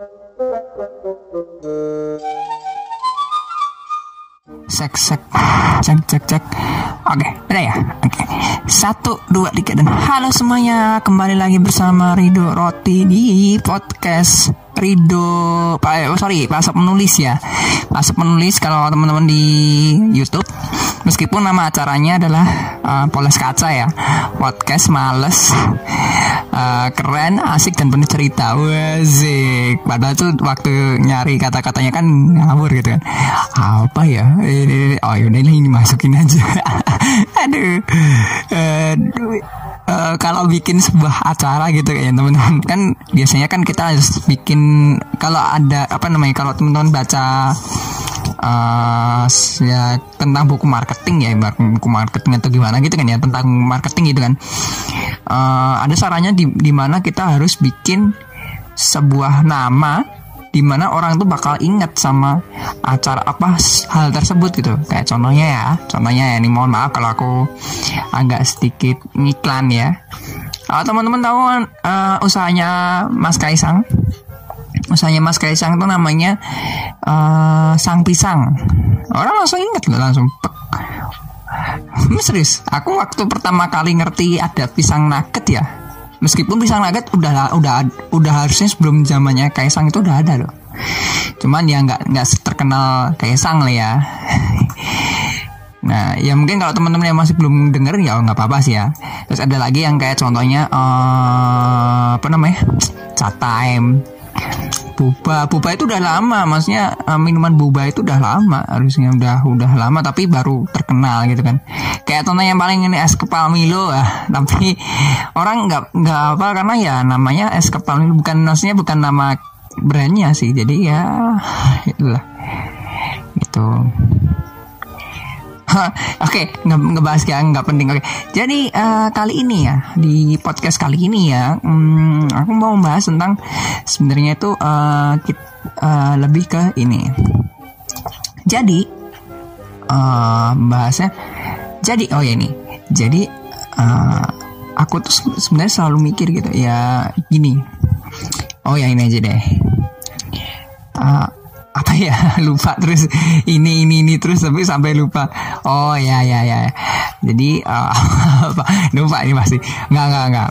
Sek sek cek cek cek. Oke, udah ya. Oke. Satu, dua, tiga dan halo semuanya. Kembali lagi bersama Rido Roti di podcast Rido Pak oh, sorry, Pasok menulis ya. Pasok menulis kalau teman-teman di YouTube meskipun nama acaranya adalah uh, Poles Kaca ya. Podcast males uh, keren, asik dan penuh cerita. Wazik. Padahal tuh waktu nyari kata-katanya kan ngawur gitu kan. Apa ya? Ini, oh yaudah ini masukin aja. Aduh. Aduh. Uh, kalau bikin sebuah acara gitu ya teman-teman kan biasanya kan kita harus bikin kalau ada apa namanya kalau teman-teman baca uh, ya tentang buku marketing ya buku marketing atau gimana gitu kan ya tentang marketing gitu kan. Uh, ada sarannya di di mana kita harus bikin sebuah nama di mana orang tuh bakal ingat sama acara apa hal tersebut gitu. Kayak contohnya ya contohnya ya ini mohon maaf kalau aku agak sedikit ngiklan ya. Kalau teman-teman tahu uh, usahanya Mas Kaisang usahanya Mas Kaisang itu namanya uh, Sang Pisang orang langsung ingat loh langsung pek. serius aku waktu pertama kali ngerti ada pisang nugget ya meskipun pisang nugget udah udah udah harusnya sebelum zamannya Kaisang itu udah ada loh cuman ya nggak nggak terkenal Kaisang lah ya Nah, ya mungkin kalau teman-teman yang masih belum denger ya nggak apa-apa sih ya. Terus ada lagi yang kayak contohnya uh, apa namanya? Chat time. Buba, buba itu udah lama, maksudnya uh, minuman buba itu udah lama, harusnya udah udah lama tapi baru terkenal gitu kan. Kayak contoh yang paling ini es kepal Milo ah, tapi orang nggak nggak apa karena ya namanya es kepal Milo bukan maksudnya bukan nama brandnya sih, jadi ya itulah gitu. Oke, okay, ngebahas ya nggak penting. Oke, okay. jadi uh, kali ini ya di podcast kali ini ya, um, aku mau membahas tentang sebenarnya itu uh, uh, lebih ke ini. Jadi uh, bahasnya, jadi oh ya ini, jadi uh, aku tuh sebenarnya selalu mikir gitu ya gini. Oh ya ini aja deh. Uh, apa ya? Lupa terus. Ini ini ini terus tapi sampai lupa. Oh ya ya ya. Jadi uh, lupa ini pasti. Nggak nggak nggak.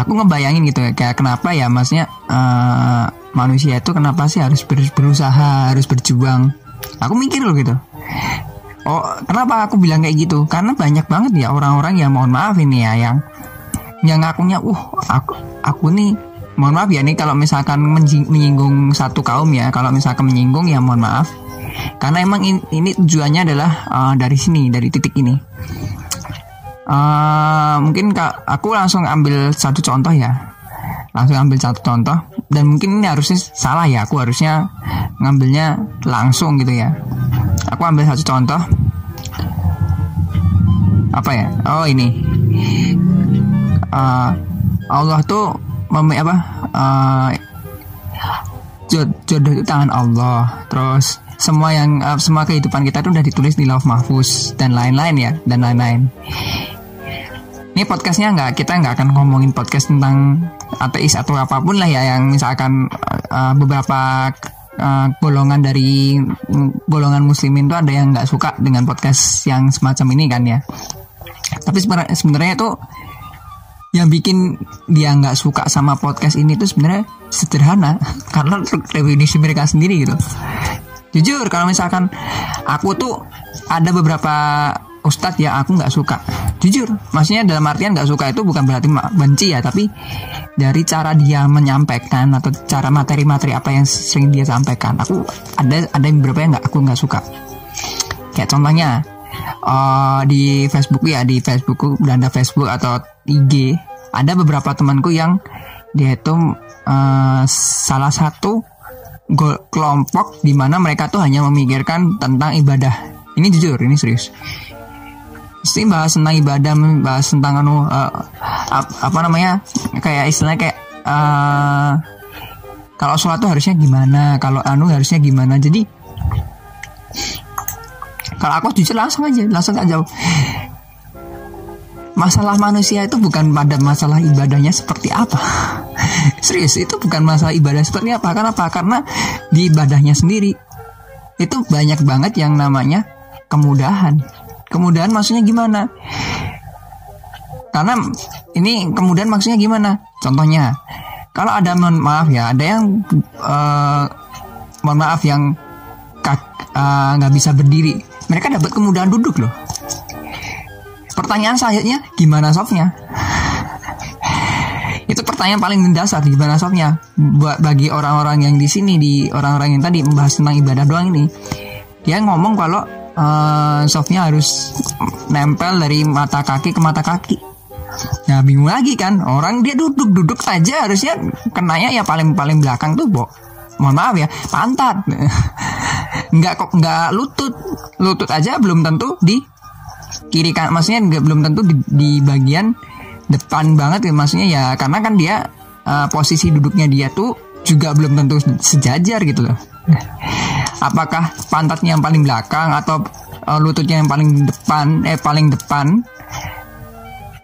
Aku ngebayangin gitu ya kayak kenapa ya maksudnya uh, manusia itu kenapa sih harus ber berusaha harus berjuang? Aku mikir loh gitu. Oh kenapa aku bilang kayak gitu? Karena banyak banget ya orang-orang yang mohon maaf ini ya yang yang ngakunya uh aku aku nih mohon maaf ya nih kalau misalkan menyinggung satu kaum ya kalau misalkan menyinggung ya mohon maaf. Karena emang in, ini tujuannya adalah uh, dari sini dari titik ini. Uh, mungkin kak aku langsung ambil satu contoh ya. Langsung ambil satu contoh. Dan mungkin ini harusnya salah ya aku harusnya ngambilnya langsung gitu ya. Aku ambil satu contoh. Apa ya? Oh ini. Uh, Allah tuh mem apa uh, jodoh itu tangan Allah. Terus semua yang uh, semua kehidupan kita itu udah ditulis di love mahfuz dan lain-lain ya dan lain-lain. Ini podcastnya nggak kita nggak akan ngomongin podcast tentang ateis atau apa pun lah ya yang misalkan uh, beberapa uh, golongan dari golongan muslimin itu ada yang nggak suka dengan podcast yang semacam ini kan ya. Tapi sebenarnya itu yang bikin dia nggak suka sama podcast ini tuh sebenarnya sederhana karena definisi mereka sendiri gitu. Jujur kalau misalkan aku tuh ada beberapa ustadz ya aku nggak suka. Jujur maksudnya dalam artian nggak suka itu bukan berarti benci ya tapi dari cara dia menyampaikan atau cara materi-materi apa yang sering dia sampaikan aku ada ada beberapa yang nggak aku nggak suka. Kayak contohnya uh, di Facebook ya di Facebook belanda Facebook atau IG ada beberapa temanku yang dia itu uh, salah satu kelompok di mana mereka tuh hanya memikirkan tentang ibadah. Ini jujur, ini serius. Sih bahas tentang ibadah, bahas tentang anu uh, apa namanya kayak istilahnya kayak uh, kalau sholat tuh harusnya gimana, kalau anu harusnya gimana. Jadi kalau aku jujur langsung aja, langsung aja masalah manusia itu bukan pada masalah ibadahnya seperti apa. Serius, itu bukan masalah ibadah seperti apa. Kenapa? Karena di ibadahnya sendiri itu banyak banget yang namanya kemudahan. Kemudahan maksudnya gimana? Karena ini kemudahan maksudnya gimana? Contohnya, kalau ada mohon maaf ya, ada yang uh, mohon maaf yang eh, nggak uh, bisa berdiri, mereka dapat kemudahan duduk loh. Pertanyaan selanjutnya, gimana softnya? itu pertanyaan paling mendasar gimana softnya? Buat bagi orang-orang yang di sini di orang-orang yang tadi membahas tentang ibadah doang ini. Dia ngomong kalau uh, softnya harus nempel dari mata kaki ke mata kaki. Nah bingung lagi kan? Orang dia duduk-duduk aja harusnya kenanya ya paling paling belakang tuh bo. Mohon maaf ya pantat. Nggak kok nggak lutut. Lutut aja belum tentu di kiri kan maksudnya nggak belum tentu di, di bagian depan banget ya maksudnya ya karena kan dia uh, posisi duduknya dia tuh juga belum tentu sejajar gitu loh. Apakah pantatnya yang paling belakang atau uh, lututnya yang paling depan eh paling depan?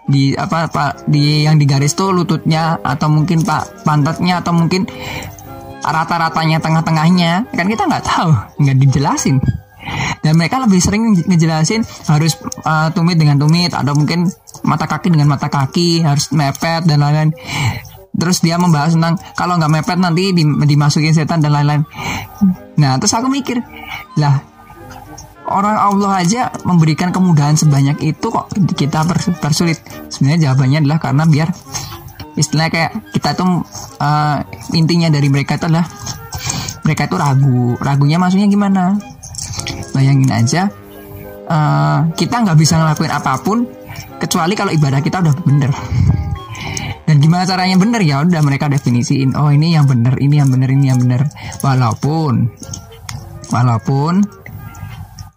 Di apa pak di yang di garis tuh lututnya atau mungkin pak pantatnya atau mungkin rata-ratanya tengah-tengahnya? Kan kita nggak tahu nggak dijelasin dan mereka lebih sering ngejelasin harus uh, tumit dengan tumit atau mungkin mata kaki dengan mata kaki harus mepet dan lain-lain. Terus dia membahas tentang kalau nggak mepet nanti dimasukin setan dan lain-lain. Nah terus aku mikir lah orang Allah aja memberikan kemudahan sebanyak itu kok kita persulit. Sebenarnya jawabannya adalah karena biar istilahnya kayak kita tuh uh, intinya dari mereka itu adalah mereka itu ragu. Ragunya maksudnya gimana bayangin aja uh, kita nggak bisa ngelakuin apa pun kecuali kalau ibadah kita udah bener. Dan gimana caranya bener? Ya udah mereka definisiin oh ini yang bener ini yang bener ini yang bener. Walaupun walaupun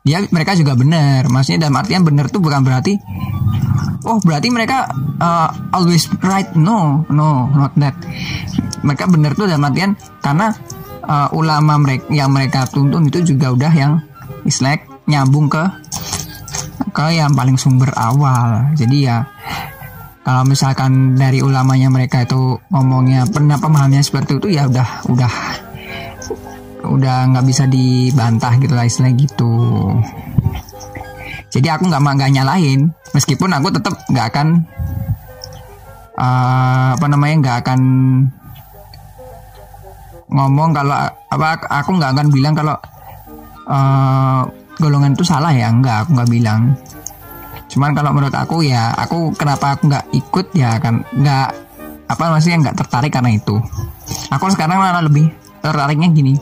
ya mereka juga benar maksudnya dalam artian benar tuh bukan berarti oh berarti mereka uh, always right. No no not that. Mereka benar tuh dalam artian karena uh, ulama mereka yang mereka tuntun itu juga udah yang islek nyambung ke ke yang paling sumber awal. Jadi ya kalau misalkan dari ulamanya mereka itu ngomongnya pernah pemahamnya seperti itu ya udah udah udah nggak bisa dibantah gitu lah istilah gitu. Jadi aku nggak nggak nyalain meskipun aku tetap nggak akan uh, apa namanya nggak akan ngomong kalau apa aku nggak akan bilang kalau uh, golongan itu salah ya? Nggak aku nggak bilang. Cuman kalau menurut aku ya aku kenapa aku nggak ikut ya kan nggak apa maksudnya nggak tertarik karena itu. Aku sekarang malah lebih tertariknya gini.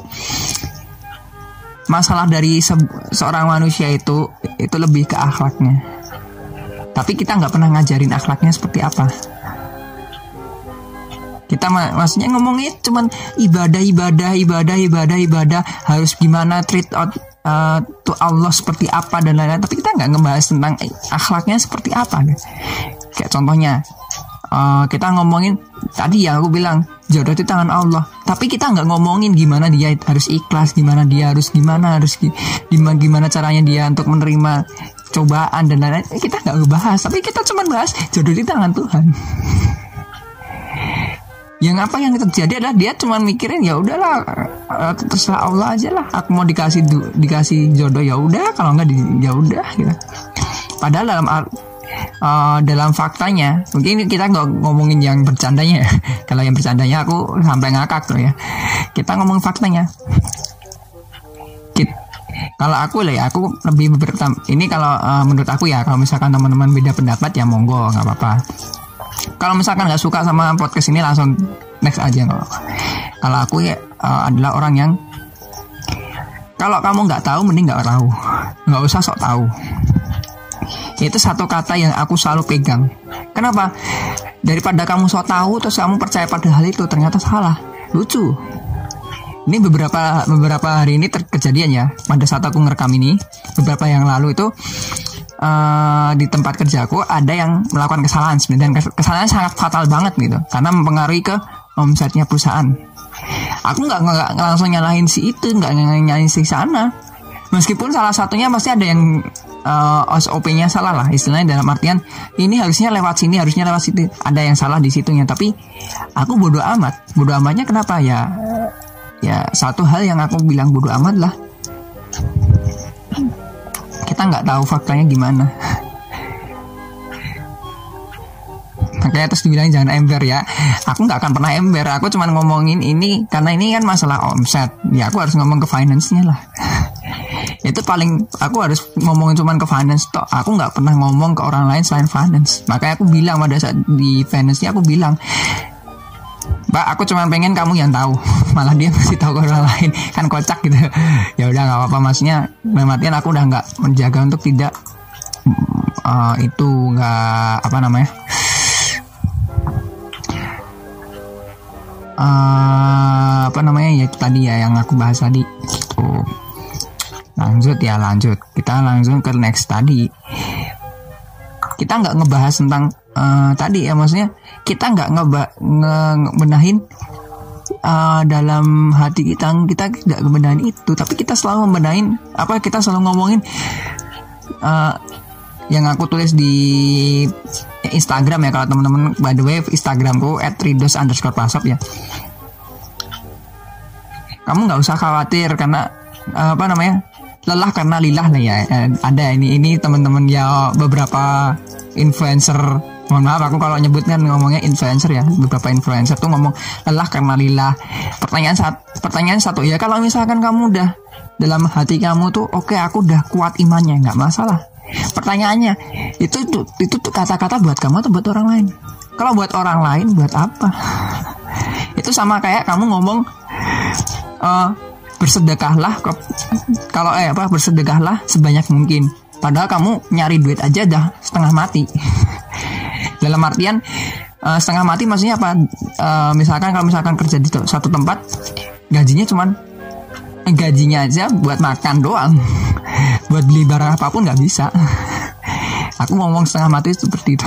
Masalah dari se seorang manusia itu itu lebih ke akhlaknya. Tapi kita nggak pernah ngajarin akhlaknya seperti apa kita mak maksudnya ngomongnya cuman ibadah ibadah ibadah ibadah ibadah. Harus gimana treat out uh, to Allah seperti apa dan lain-lain. Tapi kita nggak ngebahas tentang akhlaknya seperti apa. Kayak contohnya uh, kita ngomongin tadi ya aku bilang jodoh itu tangan Allah. Tapi kita nggak ngomongin gimana dia harus ikhlas gimana dia harus gimana harus gimana gimana caranya dia untuk menerima cobaan dan lain-lain. Kita nggak ngebahas tapi kita cuma bahas jodoh di tangan Tuhan yang apa yang terjadi adalah dia cuma mikirin ya udahlah uh, terserah Allah aja lah. Aku mau dikasih dikasih jodoh ya udah. Kalau nggak ya udah gitu. Padahal dalam uh, dalam faktanya mungkin kita nggak ngomongin yang bercandanya. Ya. kalau yang bercandanya aku sampai ngakak tuh ya. Kita ngomong faktanya. Kalau aku lah ya aku lebih bertam ini kalau uh, menurut aku ya kalau misalkan teman-teman beda pendapat ya monggo nggak apa-apa kalau misalkan nggak suka sama podcast ini langsung next aja apa-apa kalau aku ya uh, adalah orang yang kalau kamu nggak tahu mending nggak tahu nggak usah sok tahu itu satu kata yang aku selalu pegang. Kenapa? Daripada kamu so tahu terus kamu percaya pada hal itu ternyata salah. Lucu. Ini beberapa beberapa hari ini terkejadian ya. Pada saat aku ngerekam ini, beberapa yang lalu itu uh, di tempat kerjaku ada yang melakukan kesalahan sebenarnya. Dan kesalahan sangat fatal banget gitu. Karena mempengaruhi ke omsetnya perusahaan. Aku nggak nggak langsung nyalahin si itu, nggak nyalahin si sana. Meskipun salah satunya pasti ada yang uh, SOP-nya salah lah istilahnya. Dalam artian ini harusnya lewat sini harusnya lewat situ. Ada yang salah di situnya. Tapi aku bodoh amat. Bodoh amatnya kenapa? Ya ya satu hal yang aku bilang bodoh amat lah kita nggak tahu faktanya gimana. Makanya terus dibilang jangan ember ya. Aku nggak akan pernah ember. Aku cuma ngomongin ini karena ini kan masalah omset. Ya aku harus ngomong ke finance-nya lah. Itu paling aku harus ngomongin cuma ke finance toh aku nggak pernah ngomong ke orang lain selain finance. Makanya aku bilang pada saat di finance-nya aku bilang Mbak, aku cuma pengen kamu yang tahu. Malah dia masih tahu ke orang lain. Kan kocak gitu. Ya udah nggak apa-apa. Maksudnya, mematian aku udah nggak menjaga untuk tidak uh, itu nggak apa namanya uh, apa namanya ya tadi ya yang aku bahas tadi gitu lanjut ya lanjut kita langsung ke next tadi kita nggak ngebahas tentang uh, tadi ya maksudnya kita nggak ngeba ngebenahin uh, dalam hati kita kita tidak ngebenahin itu. Tapi kita selalu membenahin apa kita selalu ngomongin uh, yang aku tulis di Instagram ya kalau teman-teman. By the way Instagramku ridos underscore pasop ya. Kamu nggak usah khawatir karena apa namanya lelah karena lilah lah ya. Ada ini ini teman-teman ya beberapa influencer mohon maaf aku kalau nyebutnya ngomongnya influencer ya beberapa influencer tuh ngomong lelah karena lillah pertanyaan saat pertanyaan satu ya kalau misalkan kamu udah dalam hati kamu tuh oke okay, aku udah kuat imannya nggak masalah Pertanyaannya, itu itu, itu tuh kata-kata buat kamu atau buat orang lain? Kalau buat orang lain, buat apa? itu sama kayak kamu ngomong uh, bersedekahlah kalau eh apa bersedekahlah sebanyak mungkin. Padahal kamu nyari duit aja dah setengah mati. Dalam artian uh, setengah mati maksudnya apa? Uh, misalkan kalau misalkan kerja di satu tempat gajinya cuman gajinya aja buat makan doang. Buat beli barang apa pun nggak bisa. Aku ngomong setengah mati seperti itu.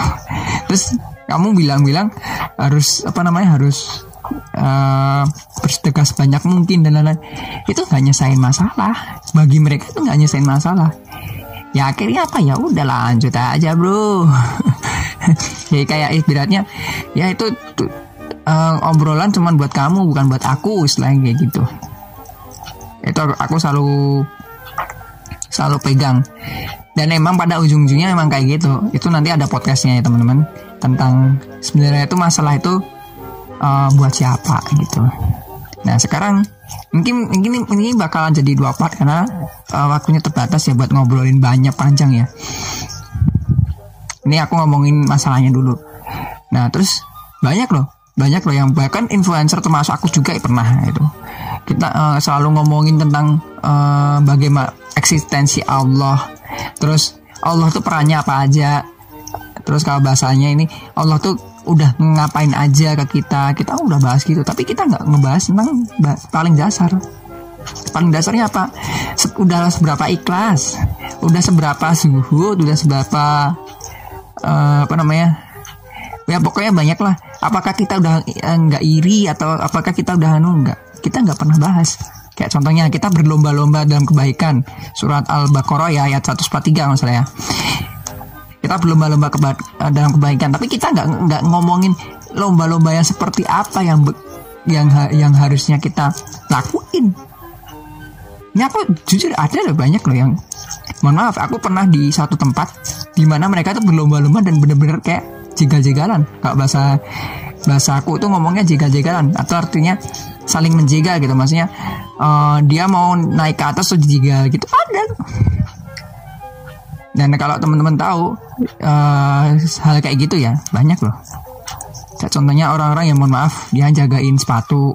Terus kamu bilang-bilang harus apa namanya harus uh, bersedekah sebanyak mungkin dan lain-lain. Itu nggak nyesain masalah. Bagi mereka itu nggak nyesain masalah. Ya akhirnya apa? Ya udah lanjut aja bro ya kayak ibaratnya ya itu uh, obrolan cuman buat kamu bukan buat aku selain kayak gitu. Itu aku selalu selalu pegang. Dan emang pada ujung-ujungnya emang kayak gitu. Itu nanti ada podcastnya ya teman-teman. Tentang sebenarnya itu masalah itu uh, buat siapa gitu. Nah sekarang mungkin mungkin ini bakalan jadi dua part karena uh, waktunya terbatas ya buat ngobrolin banyak panjang ya ini aku ngomongin masalahnya dulu. Nah terus banyak loh banyak loh yang bahkan influencer termasuk aku juga pernah itu kita uh, selalu ngomongin tentang uh, bagaimana eksistensi Allah. Terus Allah tuh perannya apa aja? Terus kalau bahasanya ini Allah tuh udah ngapain aja ke kita? Kita udah bahas gitu tapi kita nggak ngebahas tentang paling dasar. Paling dasarnya apa? Udah seberapa ikhlas udah seberapa suhu udah seberapa uh, apa namanya? Ya pokoknya banyak lah apakah kita udah eh, nggak iri atau apakah kita udah anu nggak? Kita nggak pernah bahas. Kayak contohnya kita berlomba-lomba dalam kebaikan. Surat al-baqarah ya ayat 143 maksudnya ya. Kita berlomba-lomba keba eh, dalam kebaikan. Tapi kita nggak nggak ngomongin lomba-lomba yang seperti apa yang yang yang harusnya kita lakuin. Ini aku jujur ada loh banyak loh yang mohon maaf aku pernah di satu tempat di mana mereka tuh berlomba-lomba dan bener-bener kayak jegal-jegalan. Kalau bahasa bahasa aku tuh ngomongnya jegal-jegalan atau artinya saling menjegal gitu. Maksudnya uh, dia mau naik ke atas tuh jegal gitu ada. Dan kalau teman-teman tahu uh, hal kayak gitu ya banyak loh. Contohnya orang-orang yang mohon maaf dia jagain sepatu.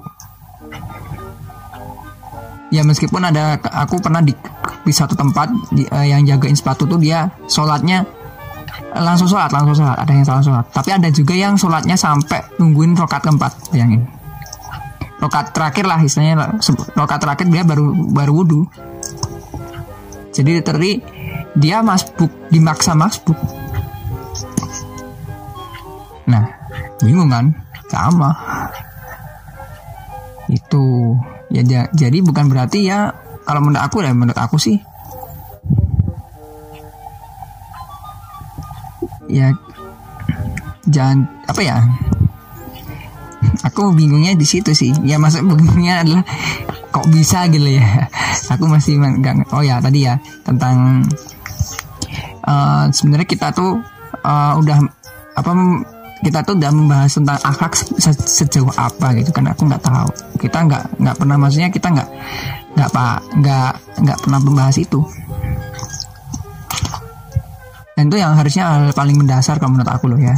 Ya meskipun ada aku pernah di, di satu tempat di, uh, yang jagain sepatu tuh dia sholatnya langsung sholat langsung sholat ada yang salah sholat. Tapi ada juga yang sholatnya sampai nungguin rokat keempat bayangin. Rokat terakhir lah istilahnya rokat terakhir dia baru baru wudhu. Jadi teri dia masbuk dimaksa masbuk. Nah bingung kan? Sama. Itu. Ya jadi bukan berarti ya kalau menurut aku ya menurut aku sih. Ya jangan apa ya? Aku bingungnya di situ sih. Ya masa bingungnya adalah kok bisa gitu ya. Aku masih nggak oh ya tadi ya tentang uh, sebenarnya kita tuh uh, udah apa kita tuh udah membahas tentang akhlak se sejauh apa gitu kan. Aku nggak tahu. Kita nggak nggak pernah maksudnya kita nggak nggak pak nggak nggak pernah membahas itu. Dan itu yang harusnya hal paling mendasar kalau menurut aku loh ya.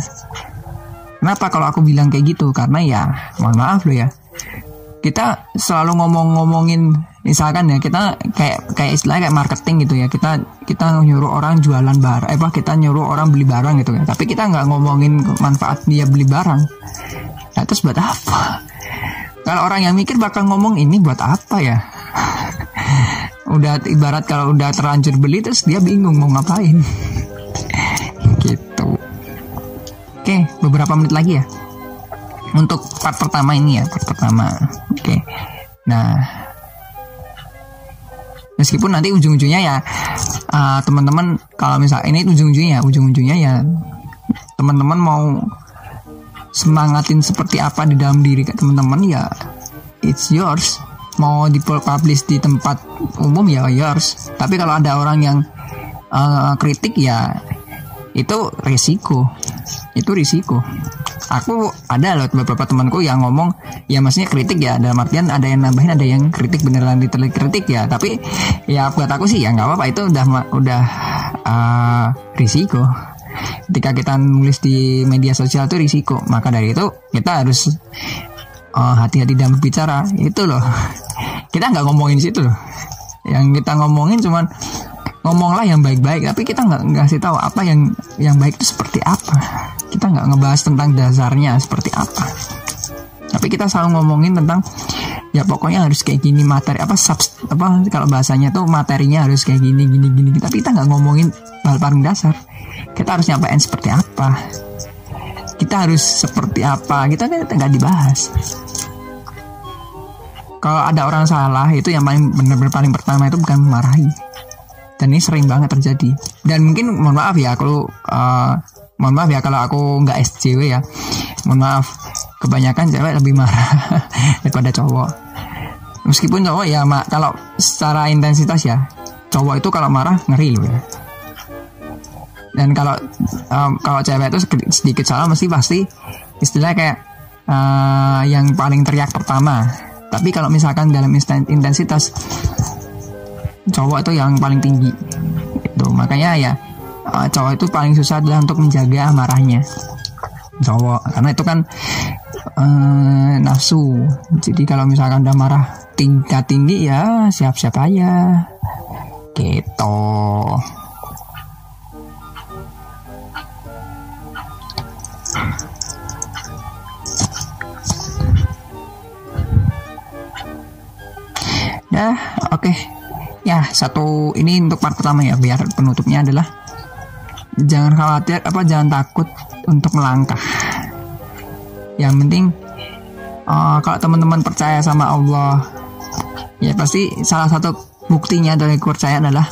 Kenapa kalau aku bilang kayak gitu? Karena ya mohon maaf loh ya. Kita selalu ngomong-ngomongin misalkan ya kita kayak kayak istilah kayak marketing gitu ya. Kita kita nyuruh orang jualan barang eh apa kita nyuruh orang beli barang gitu ya tapi kita nggak ngomongin manfaat dia beli barang. Nah, terus buat apa? Kalau orang yang mikir bakal ngomong ini buat apa ya udah ibarat kalau udah terlanjur beli terus dia bingung mau ngapain. Gitu. Oke beberapa menit lagi ya. Untuk part pertama ini ya part pertama. Oke. Nah meskipun nanti ujung-ujungnya ya uh, teman-teman kalau misal ini ujung-ujungnya ya ujung-ujungnya ya teman-teman mau semangatin seperti apa di dalam diri teman-teman ya it's yours mau dipublish di tempat umum ya yours tapi kalau ada orang yang uh, kritik ya itu risiko. Itu risiko. Aku ada loh beberapa temanku yang ngomong ya maksudnya kritik ya. Dalam artian ada yang nambahin ada yang kritik beneran ditelik kritik ya. Tapi ya buat aku sih ya nggak apa-apa. Itu udah udah uh, risiko. Ketika kita nulis di media sosial itu risiko. Maka dari itu kita harus uh, hati-hati dalam berbicara. Itu loh kita nggak ngomongin situ loh. Yang kita ngomongin cuman ngomonglah yang baik-baik tapi kita nggak ngasih tahu apa yang yang baik itu seperti apa. Kita nggak ngebahas tentang dasarnya seperti apa. Tapi kita selalu ngomongin tentang ya pokoknya harus kayak gini materi apa subs apa kalau bahasanya tuh materinya harus kayak gini gini gini tapi kita nggak ngomongin hal paling dasar. Kita harus nyampain seperti apa. Kita harus seperti apa. Kita kan nggak dibahas kalau ada orang salah itu yang paling benar-benar paling pertama itu bukan memarahi. Dan ini sering banget terjadi. Dan mungkin mohon maaf ya kalau uh, mohon maaf ya kalau aku nggak SJW ya. Mohon maaf kebanyakan cewek lebih marah daripada cowok. Meskipun cowok ya mak kalau secara intensitas ya cowok itu kalau marah ngeri loh ya. Dan kalau um, kalau cewek itu sedikit salah mesti pasti istilah kayak uh, yang paling teriak pertama tapi kalau misalkan dalam intensitas cowok itu yang paling tinggi itu makanya ya uh, cowok itu paling susah adalah untuk menjaga marahnya cowok karena itu kan uh, nafsu. Jadi kalau misalkan udah marah tingkat tinggi ya siap-siap aja. Gitu Dah, oke. Okay. Ya, satu ini untuk part pertama ya, biar penutupnya adalah jangan khawatir apa jangan takut untuk melangkah yang penting uh, kalau teman-teman percaya sama Allah ya pasti salah satu buktinya dari kepercayaan adalah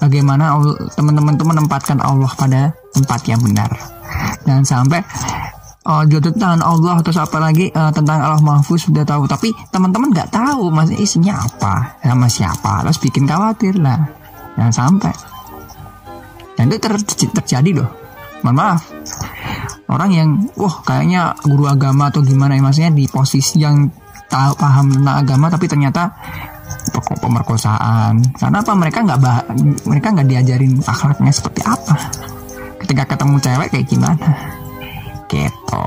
bagaimana teman-teman itu menempatkan Allah pada tempat yang benar dan sampai oh jodoh tentang Allah atau apa lagi uh, tentang Allah Mahfuz sudah tahu. Tapi teman-teman nggak tahu masih isinya apa sama siapa. Terus bikin khawatir lah. Jangan sampai. Dan itu ter terjadi loh. Mohon maaf. Orang yang wah kayaknya guru agama atau gimana ya maksudnya di posisi yang tahu paham tentang agama tapi ternyata pokok pemerkosaan. Karena apa? Mereka nggak mereka nggak diajarin akhlaknya seperti apa. Ketika ketemu cewek kayak gimana gitu.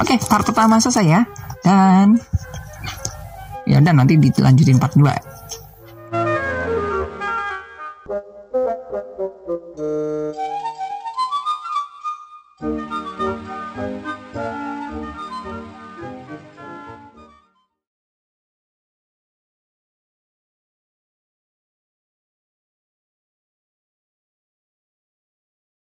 Oke part pertama selesai ya. Dan ya udah nanti dilanjutin part 2